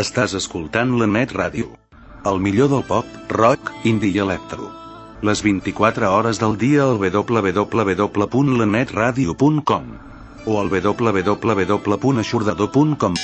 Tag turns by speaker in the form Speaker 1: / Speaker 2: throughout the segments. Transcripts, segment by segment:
Speaker 1: Estàs escoltant la Net Ràdio. El millor del pop, rock, indie i electro. Les 24 hores del dia al www.lanetradio.com o al www.aixordador.com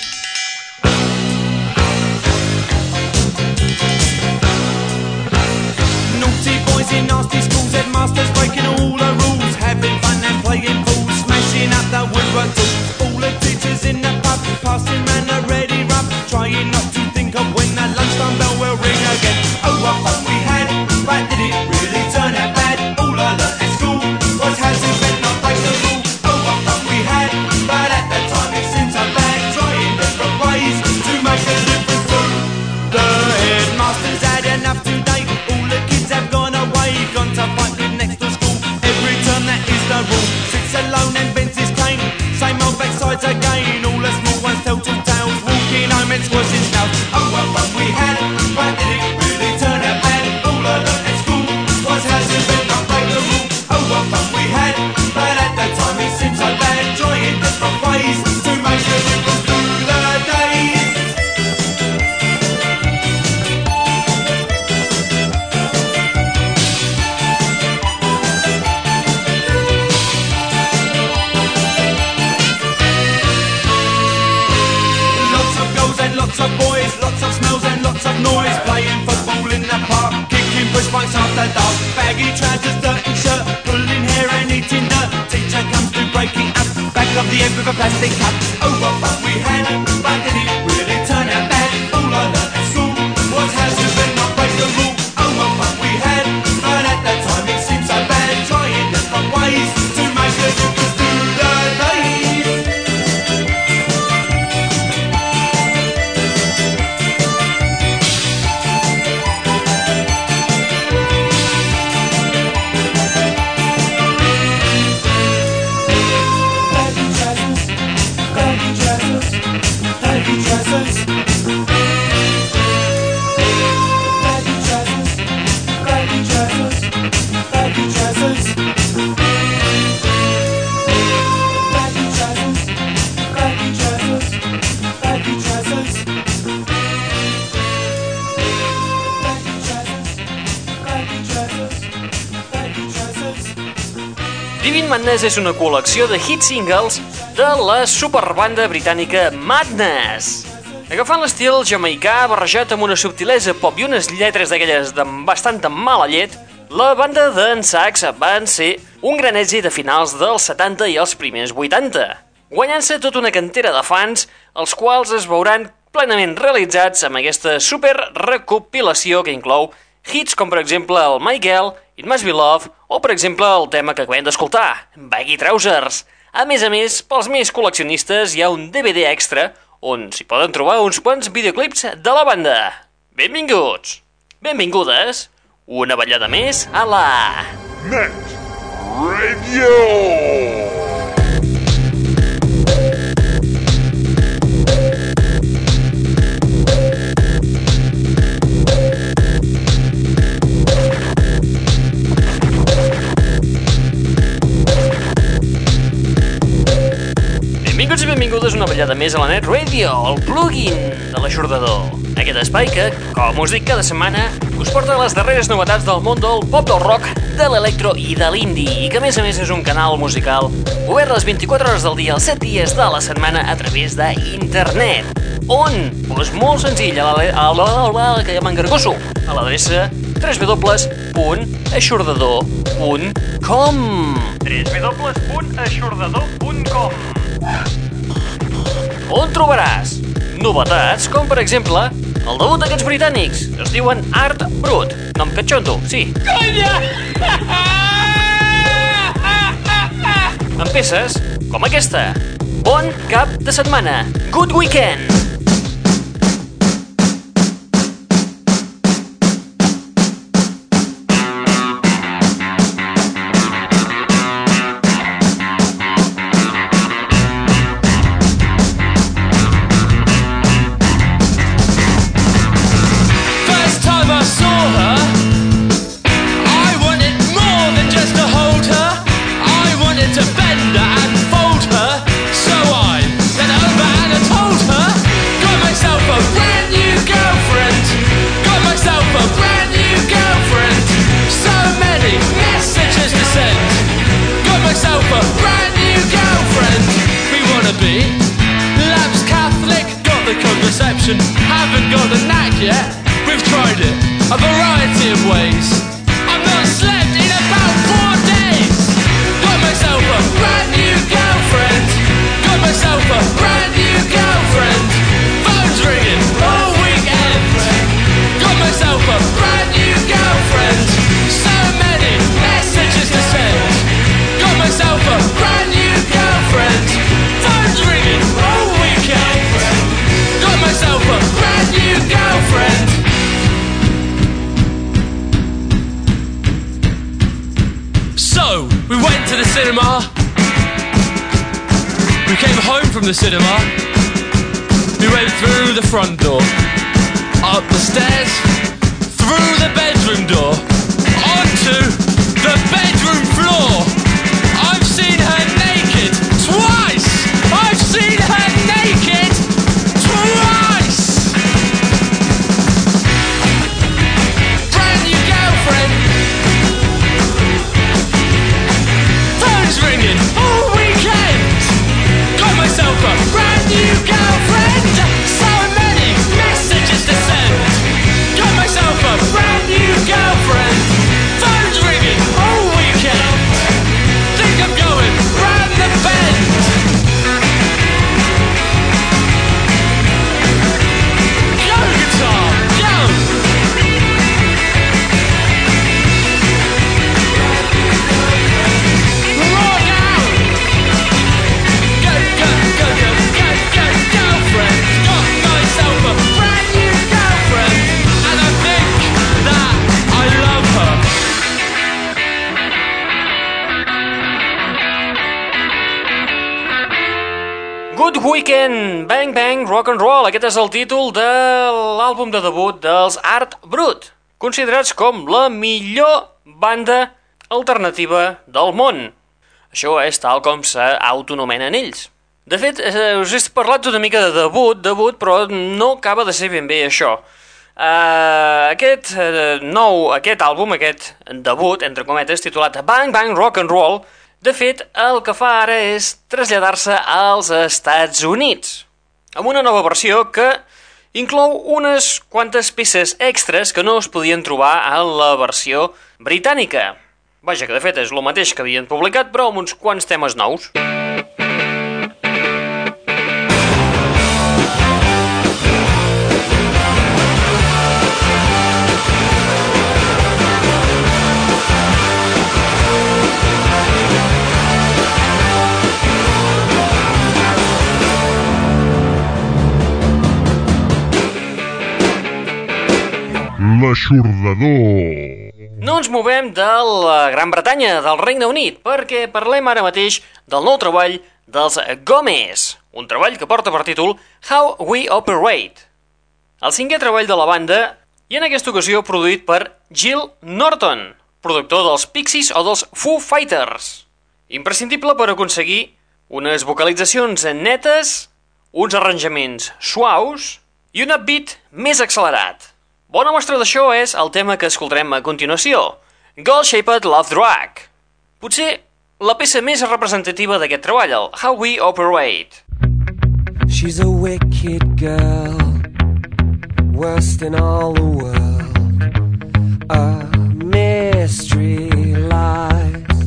Speaker 2: Madness és una col·lecció de hit singles de la superbanda britànica Madness. Agafant l'estil jamaicà barrejat amb una subtilesa pop i unes lletres d'aquelles de bastanta mala llet, la banda d'en Sax van ser un gran èxit a finals dels 70 i els primers 80, guanyant-se tota una cantera de fans, els quals es veuran plenament realitzats amb aquesta super recopilació que inclou hits com per exemple el Girl, It Must Be Love o per exemple el tema que acabem d'escoltar, Baggy Trousers. A més a més, pels més col·leccionistes hi ha un DVD extra on s'hi poden trobar uns quants videoclips de la banda. Benvinguts! Benvingudes! Una ballada més a la...
Speaker 3: Net Radio.
Speaker 2: Benvingudes una ballada més a la Net Radio, el plugin de l'aixordador. Aquest espai que, com us dic cada setmana, us porta les darreres novetats del món del pop, del rock, de l'electro i de l'indie, i que a més a més és un canal musical obert les 24 hores del dia, els 7 dies de la setmana a través d'internet. On? Doncs molt senzill, a la, a la, a que ja a l'adreça www.aixordador.com www.aixordador.com on trobaràs novetats com, per exemple, el debut d'aquests britànics. Es diuen Art Brut. Nom catxondo, sí. Conya! Amb peces com aquesta. Bon cap de setmana. Good weekend!
Speaker 4: The cinema. We went through the front door,
Speaker 2: Aquest és el títol de l'àlbum de debut dels Art Brut, considerats com la millor banda alternativa del món. Això és tal com s'autonomenen ells. De fet, eh, us he parlat una mica de debut, debut, però no acaba de ser ben bé això. Uh, aquest uh, nou, aquest àlbum, aquest debut, entre cometes, titulat Bang Bang Rock and Roll, de fet, el que fa ara és traslladar-se als Estats Units, amb una nova versió que inclou unes quantes peces extras que no es podien trobar a la versió britànica. Vaja, que de fet és el mateix que havien publicat, però amb uns quants temes nous.
Speaker 3: L'aixordador.
Speaker 2: No ens movem de la Gran Bretanya, del Regne Unit, perquè parlem ara mateix del nou treball dels Gomez, un treball que porta per títol How We Operate. El cinquè treball de la banda i en aquesta ocasió produït per Jill Norton, productor dels Pixies o dels Foo Fighters. Imprescindible per aconseguir unes vocalitzacions netes, uns arranjaments suaus i un upbeat més accelerat. Bona mostra d'això és el tema que escoltarem a continuació, Gold Shaped Love Drag. Potser la peça més representativa d'aquest treball, el How We Operate.
Speaker 5: She's a wicked girl, worst in all the world. A mystery lies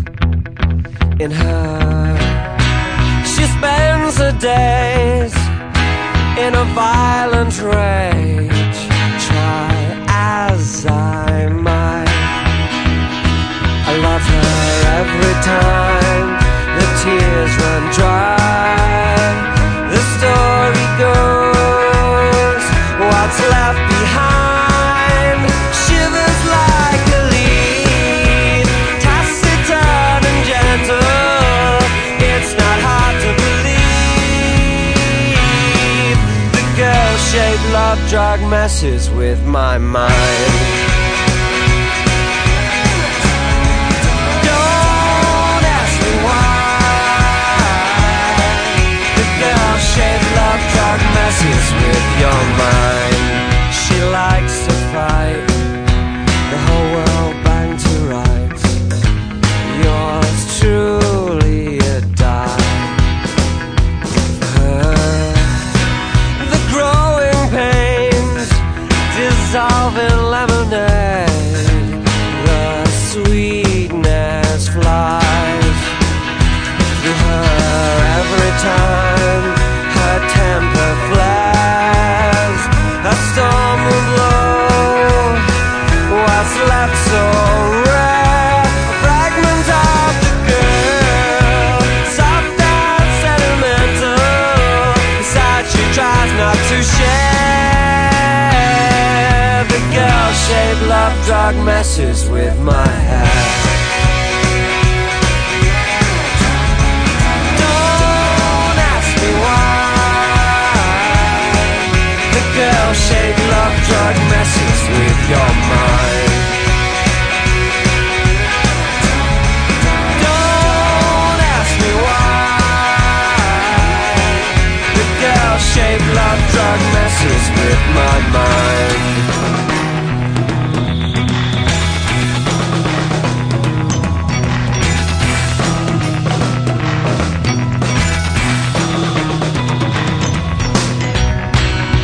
Speaker 5: in her. She spends her days in a violent rage. Messes with my mind. Your mind. Don't ask me why. The girl-shaped love drug messes with my mind.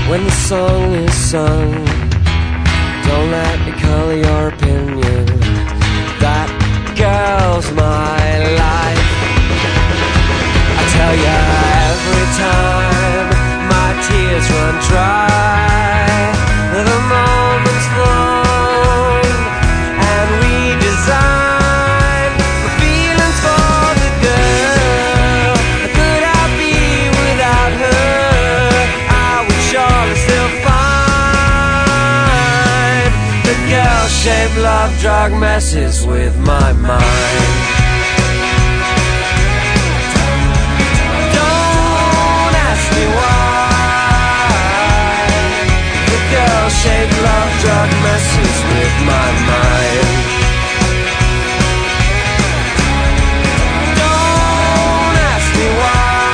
Speaker 5: When the song is sung, color your opinion. That girl's my life. I tell ya every time my tears run dry, drug messes with my mind. Don't ask me why. The girl-shaped love drug messes with my mind. Don't ask me why.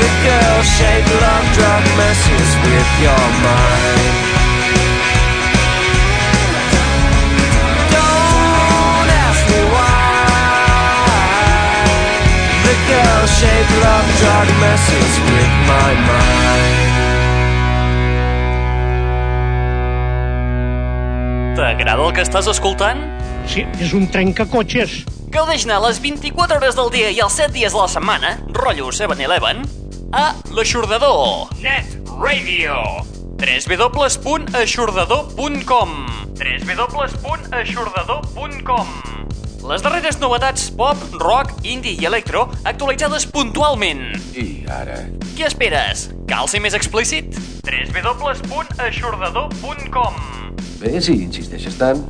Speaker 5: The girl-shaped love drug messes with your mind girl-shaped love drug messes with my mind
Speaker 2: T'agrada el que estàs escoltant?
Speaker 6: Sí, és un trencacotxes.
Speaker 2: Gaudeix-ne les 24 hores del dia i els 7 dies de la setmana, rotllo 7-Eleven, a l'Aixordador. Net Radio. www.aixordador.com www.aixordador.com Les darreres novetats pop, rock, indie i electro actualitzades puntualment.
Speaker 7: I ara...
Speaker 2: Què esperes? Cal ser més explícit? www.aixordador.com
Speaker 7: Bé, si insisteixes tant...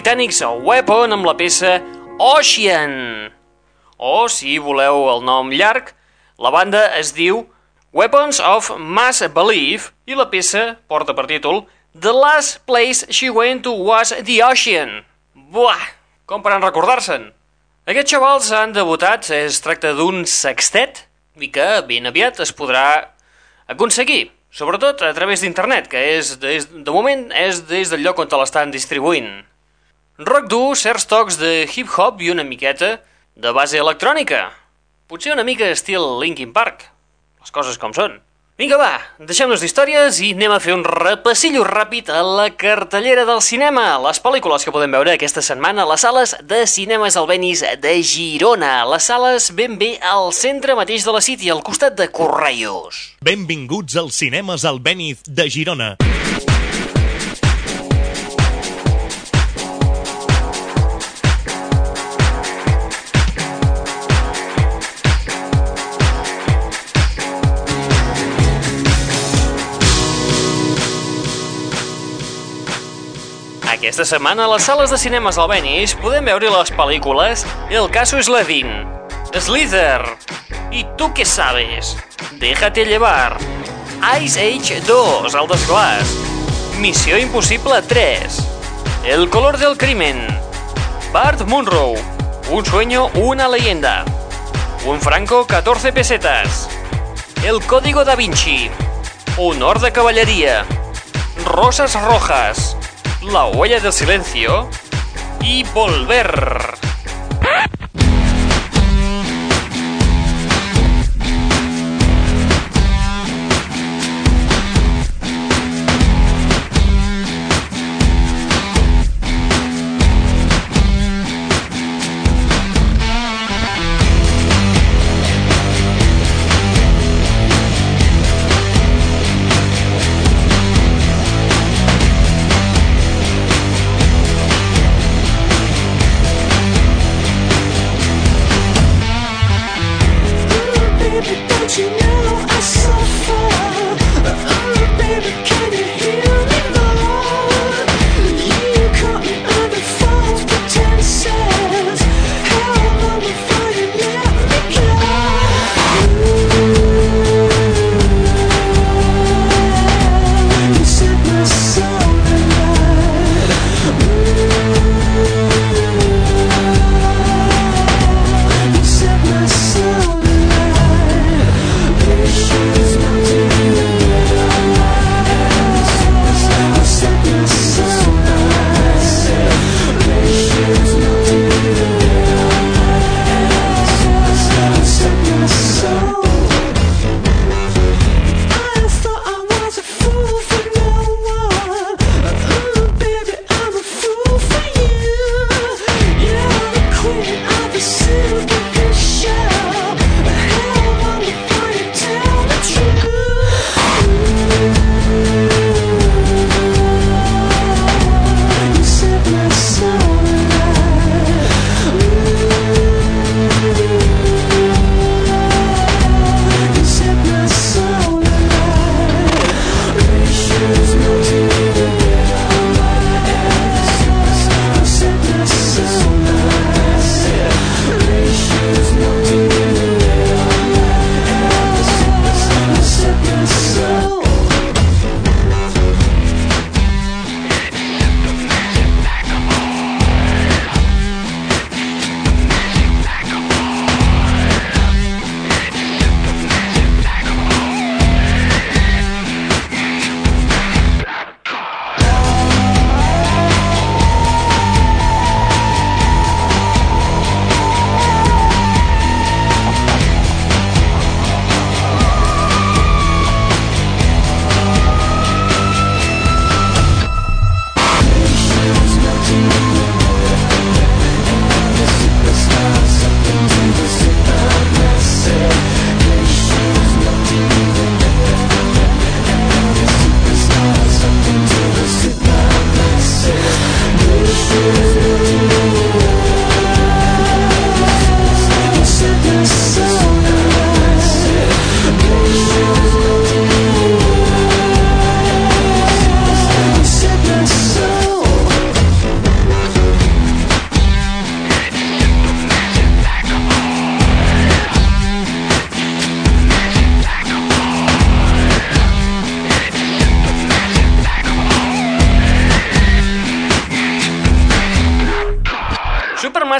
Speaker 2: britànics Weapon amb la peça Ocean. O, si voleu el nom llarg, la banda es diu Weapons of Mass Belief i la peça porta per títol The Last Place She Went to Was the Ocean. Buah, com per en recordar-se'n. Aquests xavals han debutat, es tracta d'un sextet i que ben aviat es podrà aconseguir, sobretot a través d'internet, que és, des, de moment és des del lloc on te l'estan distribuint. Rock dur, certs tocs de hip-hop i una miqueta de base electrònica. Potser una mica estil Linkin Park. Les coses com són. Vinga, va, deixem-nos d'històries i anem a fer un repassillo ràpid a la cartellera del cinema. Les pel·lícules que podem veure aquesta setmana a les sales de cinemes Albenis de Girona. Les sales ben bé al centre mateix de la City, al costat de Correios.
Speaker 8: Benvinguts als cinemes Albéniz de Girona.
Speaker 2: Aquesta setmana a les sales de cinemes albenis podem veure les pel·lícules El caso Sledin, Slither, I tu què sabes? Déjate llevar, Ice Age 2, El desglàs, Missió Impossible 3, El color del crimen, Bart Munro, Un sueño, una leyenda, Un franco, 14 pesetas, El código da Vinci, Honor de caballeria, Rosas rojas, La huella del silencio y Volver.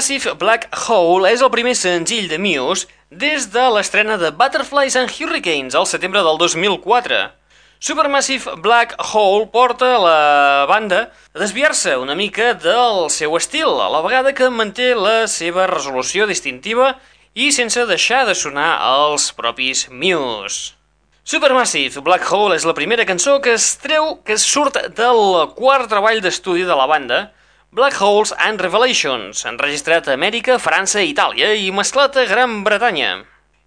Speaker 2: Supermassive Black Hole és el primer senzill de Muse des de l'estrena de Butterflies and Hurricanes al setembre del 2004. Supermassive Black Hole porta la banda a desviar-se una mica del seu estil, a la vegada que manté la seva resolució distintiva i sense deixar de sonar els propis Muse. Supermassive Black Hole és la primera cançó que es treu, que surt del quart treball d'estudi de la banda, Black Holes and Revelations, enregistrat a Amèrica, França, Itàlia i mesclat a Gran Bretanya.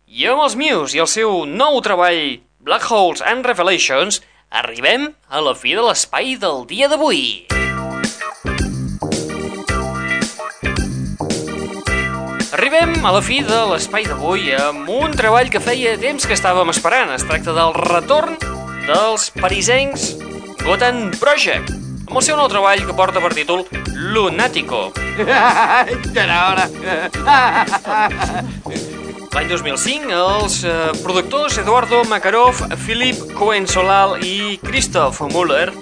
Speaker 2: I amb els Muse i el seu nou treball Black Holes and Revelations arribem a la fi de l'espai del dia d'avui. Arribem a la fi de l'espai d'avui amb un treball que feia temps que estàvem esperant. Es tracta del retorn dels parisencs Gotan Project, amb el seu nou treball que porta per títol Lunático.
Speaker 9: Era hora.
Speaker 2: L'any 2005, els eh, productors Eduardo Makarov, Philip Cohen-Solal i Christoph Müller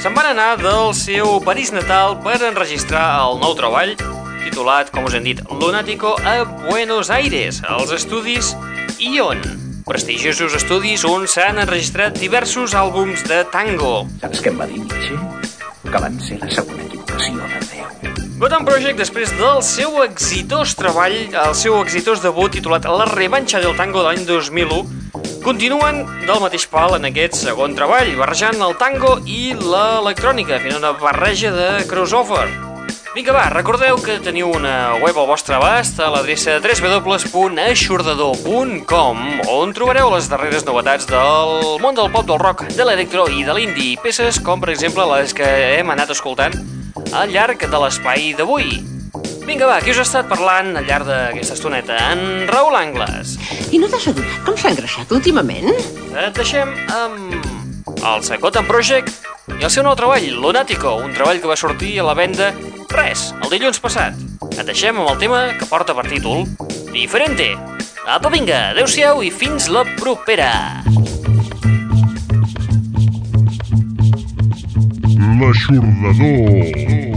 Speaker 2: se'n van anar del seu París natal per enregistrar el nou treball titulat, com us hem dit, Lunático a Buenos Aires, als estudis Ion. Prestigiosos estudis on s'han enregistrat diversos àlbums de tango.
Speaker 10: Saps què em va dir Nietzsche? Que van ser la segona equivocació de Déu.
Speaker 2: Gotham Project, després del seu exitós treball, el seu exitós debut titulat La revanxa del tango de l'any 2001, continuen del mateix pal en aquest segon treball, barrejant el tango i l'electrònica, fent una barreja de crossover. Vinga, va, recordeu que teniu una web al vostre abast a l'adreça www.aixordador.com on trobareu les darreres novetats del món del pop, del rock, de l'electro i de l'indie. Peces com, per exemple, les que hem anat escoltant al llarg de l'espai d'avui. Vinga, va, qui us ha estat parlant al llarg d'aquesta estoneta? En Raül Angles.
Speaker 11: I no t'has adonat com s'ha engreixat últimament?
Speaker 2: Et deixem amb el Sacotan Project i el seu nou treball, Lunático, un treball que va sortir a la venda res, el dilluns passat. Et deixem amb el tema que porta per títol Diferente. Apa, vinga, adeu-siau i fins la propera.
Speaker 3: L'aixordador.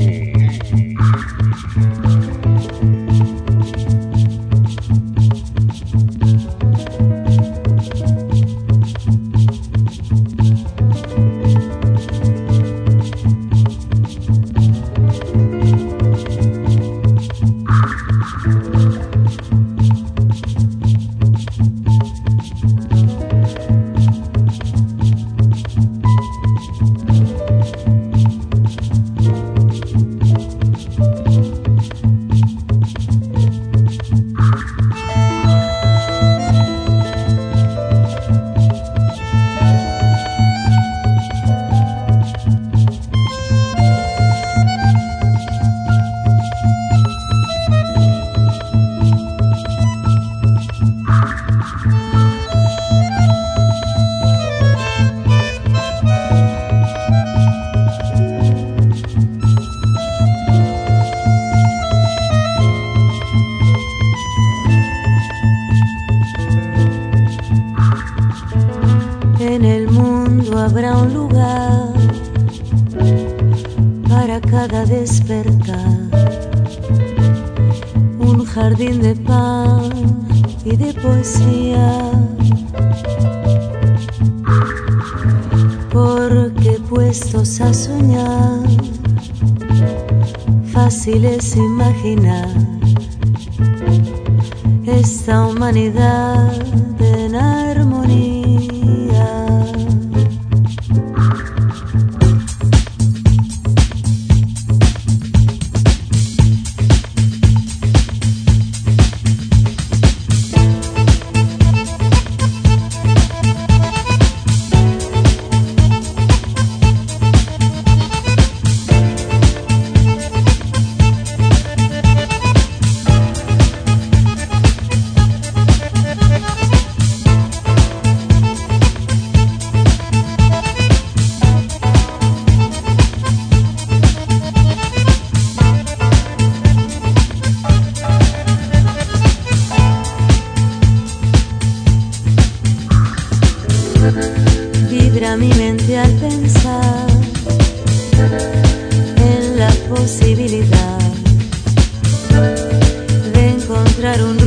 Speaker 12: Encontrar un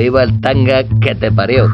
Speaker 13: Viva el tanga que te parió.